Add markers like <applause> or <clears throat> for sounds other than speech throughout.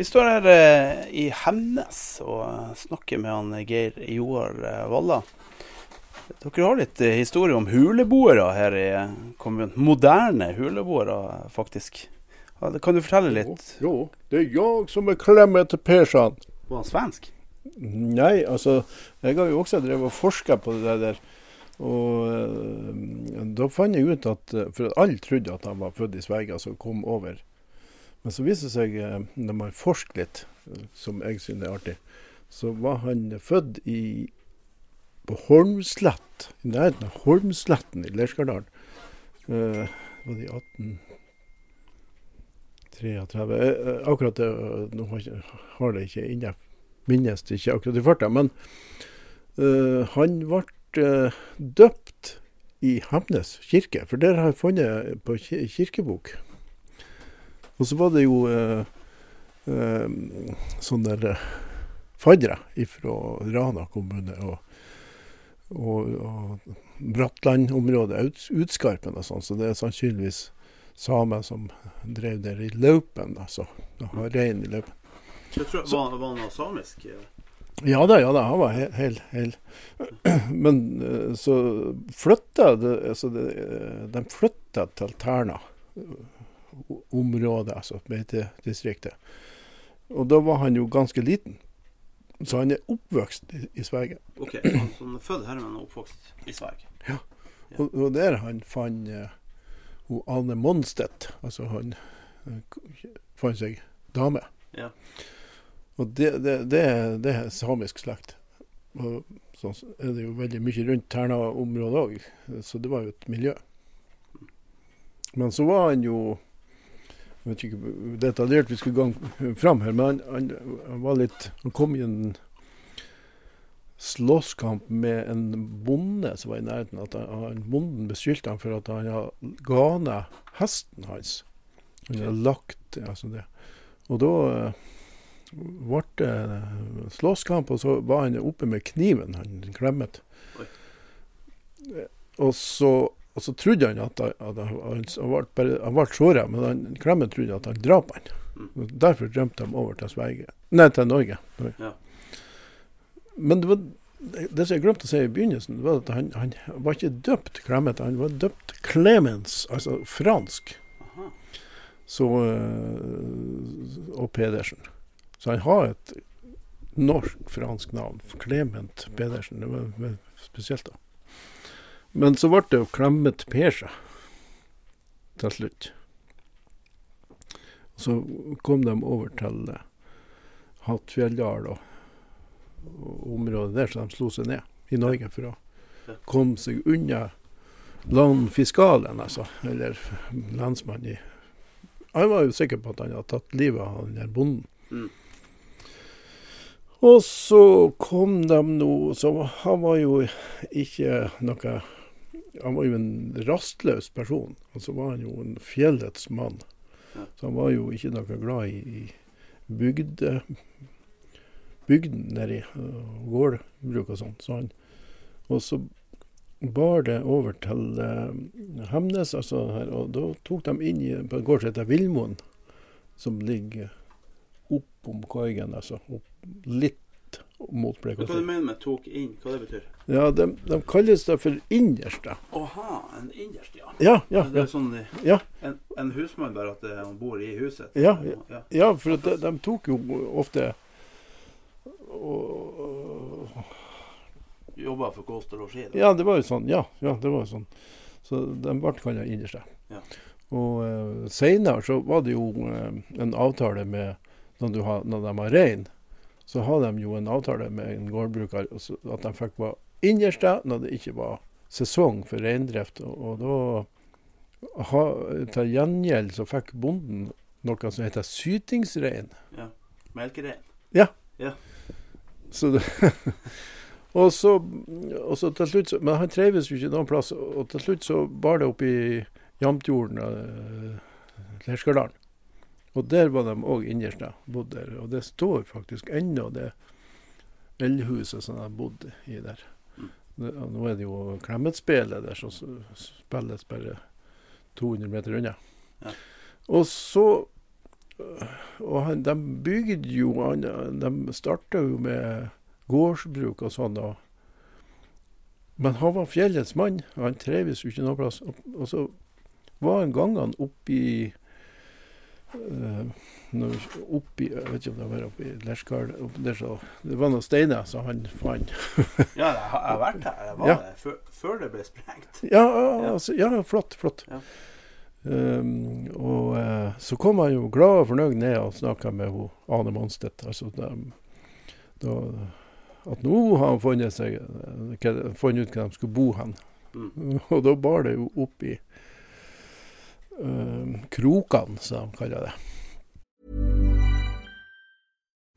Vi står her eh, i Hemnes og snakker med han Geir Joar eh, Valla. Dere har litt eh, historie om huleboere her i eh, kommunen. Moderne huleboere, faktisk. Kan du fortelle litt? Jo, det er jeg som er Clemet Persson. Var han svensk? Nei, altså, jeg har jo også drevet og forska på det der. Og eh, da fant jeg ut at For alle trodde at han var født i Sverige, altså kom over. Men så viser det seg, eh, når man forsker litt, eh, som jeg synes er artig, så var han født i på Holmslett, i nærheten av Holmsletten i Leirskardalen. Uh, var det i 1833? Eh, eh, akkurat det, nå har, det ikke inne, minnes det ikke akkurat i farta, men uh, han ble døpt i Hemnes kirke, for der har jeg funnet på ki- kirkebok. Og så var det jo eh, eh, sånne der eh, faddere fra Rana kommune og, og, og Brattland-området, Utskarpen og sånn, så det er sannsynligvis samer som drev der i løpen, altså. Har rein i løpen. Jeg tror, var, var han samisk? Ja da, ja da, han var hel, hel, hel. <clears throat> Men eh, så flytta altså eh, De flytta til Terna eh, området, altså beitedistriktet. Og da var han jo ganske liten. Så han er oppvokst i, i Sverige. Ok, han er født her, men oppvokst i Sverige. Og, og der han fant eh, hun Ane Monstedt. Altså han uh, fant seg dame. Ja. Og det, det, det, det er samisk slekt. Og sånn så er det jo veldig mye rundt Terna-området òg, så det var jo et miljø. Men så var han jo Jeg vet ikke detaljert vi skulle gå fram her, men han, han, var litt Han kom i en slåsskamp med en bonde som var i nærheten. At han, bonden beskyldte han for at han hadde gana hesten hans. Han hadde lagt altså det. Og da eh, ble det slåsskamp, og så var han oppe med kniven, han klemmet. Eh, Og så, og så trodde han at, han- at han, han, ble såra, men han, Klemmen trodde at han drap han. Mm. Og Derfor rømte de over til Sverige. Nei, til Norge. Ja. Men det, var, det som jeg glemte å si i begynnelsen, var at han, han var ikke døpt Clemet, han var døpt Clemens, altså fransk. Aha. Så, øh, og Pedersen. Så han har et norsk-fransk navn. Clement Pedersen. Det var, var spesielt, da. Men så ble det jo klemmet per seg til slutt. Så kom de over til uh, Hattfjelldal og, og området der, så de slo seg ned i Norge for å komme seg unna landfiskalen, altså. Eller lensmannen i Han var jo sikker på at han hadde tatt livet av den der bonden. Mm. Og så kom de nå Så han var jo ikke noe Han var jo en rastløs person. Og så var han jo en fjellets mann. Så han var jo ikke noe glad i, i bygde, bygden nedi, gårdbruk og sånn. Så han, og så bar det over til eh, Hemnes, altså her, og da tok de inn i, på en gård som heter Villmoen, som ligger opp om Koigen, altså opp litt mot Hva du mener med 'tok inn'? Hva det betyr? Ja, de, de kalles det for innerste. Åha, en innerst, ja. Ja, ja, det ja. er sånn Ja. en, en husmann, bare at eh, han bor i huset? Ja, ja. Ja, for de, de tok jo ofte og, Jobba for kost og losji? Ja, det var jo sånn. Ja, ja det var jo sånn. Så de ble kalt innerste. Ja. Og eh, seinere så var det jo eh, en avtale med når, du har, når de har rein, så har de jo en avtale med en gårdbruker at de fikk være innerste når det ikke var sesong for reindrift. Og, og da ha, til gjengjeld så fikk bonden noe som heter sytingsrein. Ja. Melkerein. Så det, <laughs> og, så, og så til slutt Men han trives jo ikke noen plass. Og til slutt så bar det opp i Jamtjorden, uh, Lerskardalen. Og der var de òg innerst da, bodde der. Og det står faktisk ennå det eldhuset som de bodde i der. Mm. Det, nå er det jo Klemetspelet der som spilles bare 200 meter unna. Ja. Og så øh, Og han, de bygde jo han, De starta jo med gårdsbruk og sånn. Og, men han var fjellets mann, han trives jo ikke noe plass. Og, og så var han gangene oppi uh, oppi, Jeg vet ikke om det var oppi Lerskal Det var noen steiner som han fant. <laughs> Ja, jeg har, vært her. Jeg var Ja. der før, før det ble sprengt. Ja, Ja. altså, ja flott. flott. Ja. Um, og uh, så kom han jo glad og fornøyd ned og snakka med hun, Ane Monstedt. Altså, da, at nå har han funnet, seg, eh, funnet ut hvor de skulle bo hen. Mm. <laughs> Og da bar det jo opp i krokene, som de kaller det.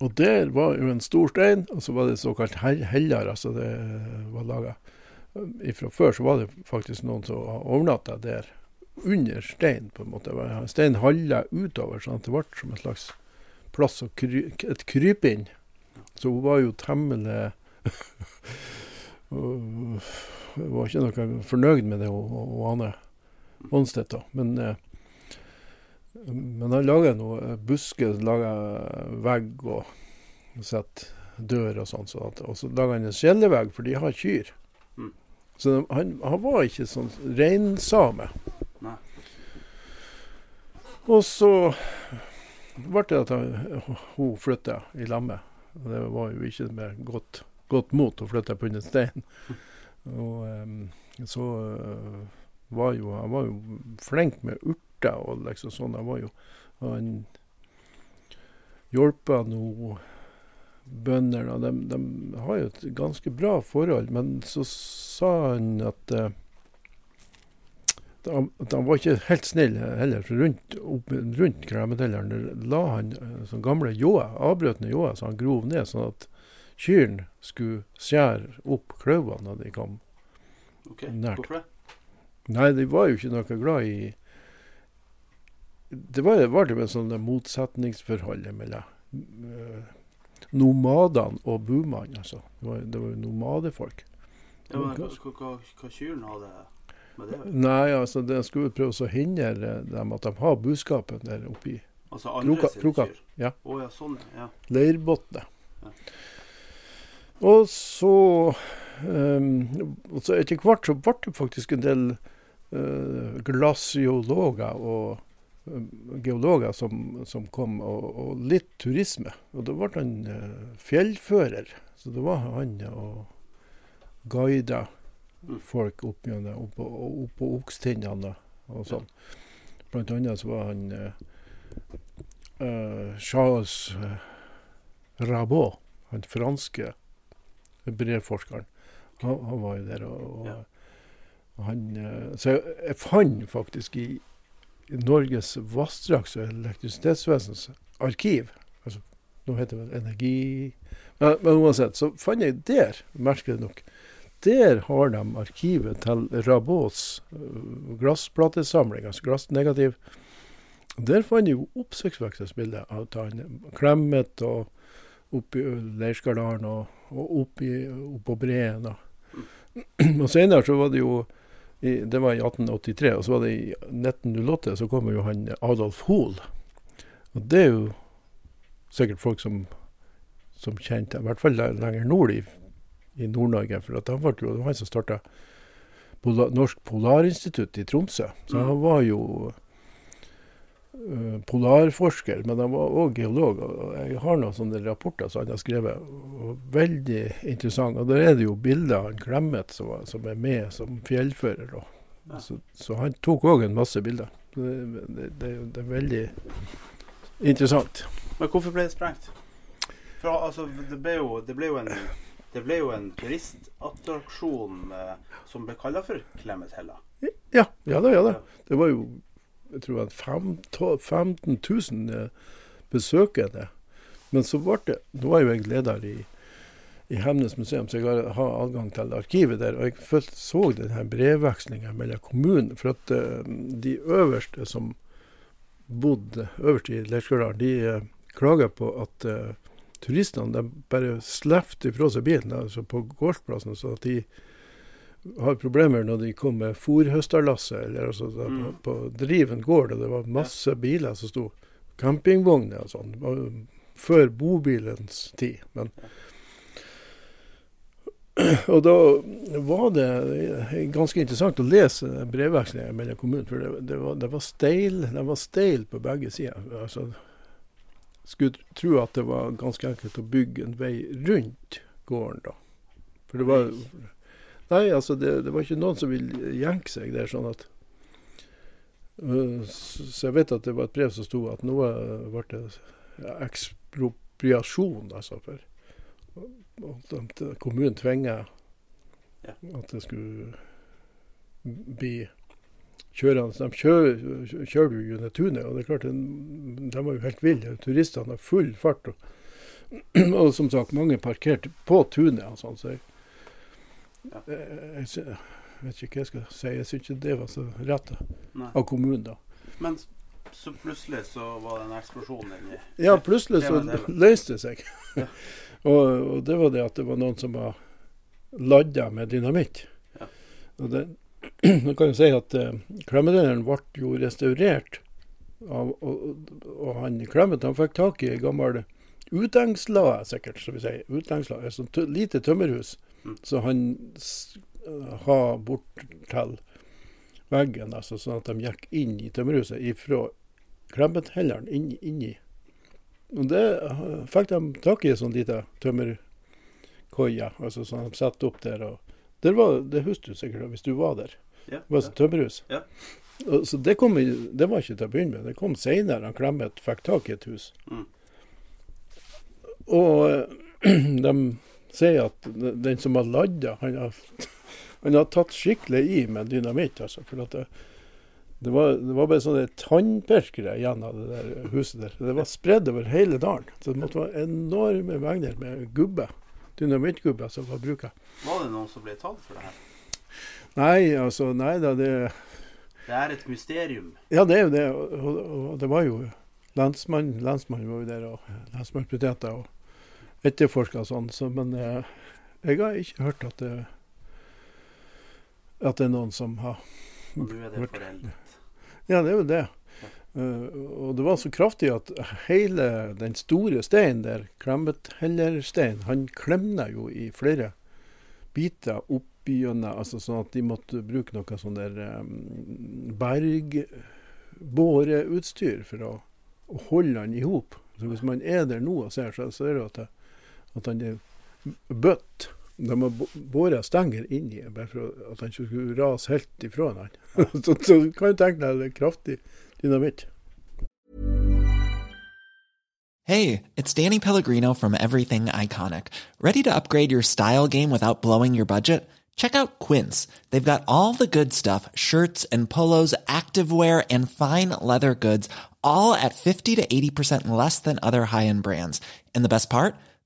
Og der var jo en stor stein, og så var det såkalt heller, altså det var laga Fra før så var det faktisk noen som overnatta der, under stein, på en måte. Steinen halla utover, sånn at det ble som en slags plass å kry, et krype inn. Så hun var jo temmelig <laughs> Hun var ikke noe fornøyd med det, hun Ane Monstedt. Men eh, men han lager noe busker, lager vegg og setter dør og sånn. Og så lager han en skjellevegg, for de har kyr. Mm. Så de, han, han var ikke sånn reinsame. Og så ble det at han, hun flytta i lammet. Det var jo ikke med godt, godt mot å flytte på under stein. <laughs> Og um, så eh, var jo han var jo flink med urter og liksom sånn. Han var jo Han hjelpa nå bøndene. De, de har jo et ganske bra forhold, men så sa han at eh, at han, han var ikke helt snill heller. for Rundt, opp, rundt kremetelleren la han sånn gamle ljåer, avbrøtne ljåer, så han grov ned, sånn at kyrne skulle skjære opp klauvene når de kom. Ok, Nært. Hvorfor det? Nei, de var jo ikke noe glad i Det var, var det et sånt motsetningsforhold mellom uh, nomadene og boomene. Altså. Det, var, jo nomadefolk. Ja, men hva, hva, hva, kyrne hadde med det? Nei, altså, de skulle prøve å hindre dem at de har buskapen der oppi Altså andre Kroka- kroka, ja. Oh, ja, sånn ja. leirbotnet. Ja. Og så um, så etter hvert så ble det faktisk en del uh, glasiologer og geologer som, som kom, og, og litt turisme. Og da ble han uh, fjellfører. Så det var han og guida Mm. folk opp gjennom opp, på- opp på Okstinnene og sånn. Blant annet så var han uh, Charles Rabot, han franske brevforskeren. Han, han var jo der. Og, og, han, eh, så jeg, jeg fant faktisk i Norges vassdrags- og elektrisitetsvesens arkiv altså, Nå heter det Energi men, men uansett, så fant jeg der, merkelig nok, der har de arkivet til Rabots uh, glassplatesamling, altså glassnegativ. Der fant jeg jo oppsiktsvekkende bilder av han Klemmet og oppi Leirskardalen og, og oppi, oppå Breen. Og, <clears throat> og senere så var det jo i, Det var i 1883, og så var det i 1908 så kom jo han Adolf Hoel. Og det er jo sikkert folk som, som kjente I hvert fall lenger nord i, i Nord-Norge. For at han var jo han som starta Polar, Norsk Polarinstitutt i Tromsø. Så han var jo polarforsker, men han var òg geolog. og Jeg har noen sånne rapporter som han har skrevet, og veldig interessant. Og der er det jo bilder av Clemet som, som er med som fjellfører. Ja. Så, så han tok òg en masse bilder. Det, det, det, det er veldig interessant. Men hvorfor ble det sprengt? For altså, det ble jo, det ble jo en det ble jo en turistattraksjon eh, som ble kalla for Clemethella. Ja, ja da, ja da. Det var jo jeg tror fem, 15 000 eh, besøkende. Men så ble det Nå er jo jeg leder i, i Hemnes museum, så jeg har, har adgang til arkivet der. Og jeg følte, så denne brevvekslinga mellom kommunen. For at uh, de øverste som bodde øverst i Leirskardalen, de uh, klager på at uh, turistene bare slipper ifra seg bilen altså på gårdsplassen, så at de har problemer når de kom med fòrhøsterlasset, eller altså mm. på, på Driven gård, og det var masse biler som sto campingvogner og sånn. Jo Før bobilens tid. Men <clears throat> og da var det ganske interessant å lese brevvekslingen mellom kommunen, for det, det, var, det var steil det var steil på begge sider. Altså, skulle tro at det var ganske enkelt å bygge en vei rundt gården da. For det var Nei, altså det, det var ikke noen som ville jenke seg der sånn at øh, Så jeg vet at det var et brev som sto at nå øh, ble det ekspropriasjon, altså. For at at kommunen tvinger at det skulle bli kjørende. De kjører, kjører jo gjennom tunet, og det er klart, de, de var jo helt ville. Turistene har full fart. Og, <clears throat> og som sagt, mange parkerte på tunet. og sånn, så jeg, Ja. jeg, jeg, jeg vet ikke hva jeg skal si. Jeg syns ikke det var så rett av kommunen, da. Men så plutselig så var det en eksplosjon inni Ja, plutselig så løste det seg. Ja. <laughs> og, og det var det at det var noen som var ladda med dynamitt. Ja. Og det, <clears throat> nå kan jo si at uh, Klemmetøyeren ble jo restaurert. Av, og, og han Klemmet han fikk tak i ei gammel uthengslade, sikkert, som vi sier. Uthengslade, et sånt lite tømmerhus. Mm. Så han ha bort til veggen, altså, sånn at de gikk inn i tømmerhuset ifra Klemethelleren inn, inni. Og det fikk de tak i, en sånn lita tømmerkoie, altså som de satte opp der. og der var, Det husker du sikkert hvis du var der. Ja. Det var et tømmerhus. Ja. Og, så det, kom, det var ikke til å begynne med. Det kom seinere. Clemet fikk tak i et hus. Mm. Og <clears throat> de sier at den som har ladda, han har, <laughs> han har tatt skikkelig i med dynamitt. Altså, for at det, det, var, det var bare sånne tannpirkere igjen av det der huset der. Det var spredd over hele dalen. Så det måtte være enorme mengder med gubbe. dynamittgubbe som var bruka. Var det noen som ble tatt for det her? Nei, altså, nei da, det Det er et mysterium. Ja, det er jo det. Og, og, og det var jo lensmann, lensmannen var jo der, og lensmannsbetjenter og etterforska sånn. Så, men jeg, jeg har ikke hørt at det, at det er noen som har Og nå er det foreldet. Ja, det er jo det. Uh, og det var så kraftig at hele den store steinen der, Klemmethellerstein, han klemna jo i flere biter opp gjennom, altså sånn at de måtte bruke noe sånn der um, bergbåreutstyr for å, å holde han i hop. Så hvis man er der nå og ser, så ser du at, det, at han er bøtt. De har bo- båret stenger inni bare for at han ikke skulle rase helt ifra han. <laughs> så, så kan du tenke deg det kraftig dynamitt. Hey, it's Danny Pellegrino from Everything Iconic. Ready to upgrade your style game without blowing your budget? Check out Quince. They've got all the good stuff shirts and polos, activewear, and fine leather goods, all at 50 to 80% less than other high end brands. And the best part?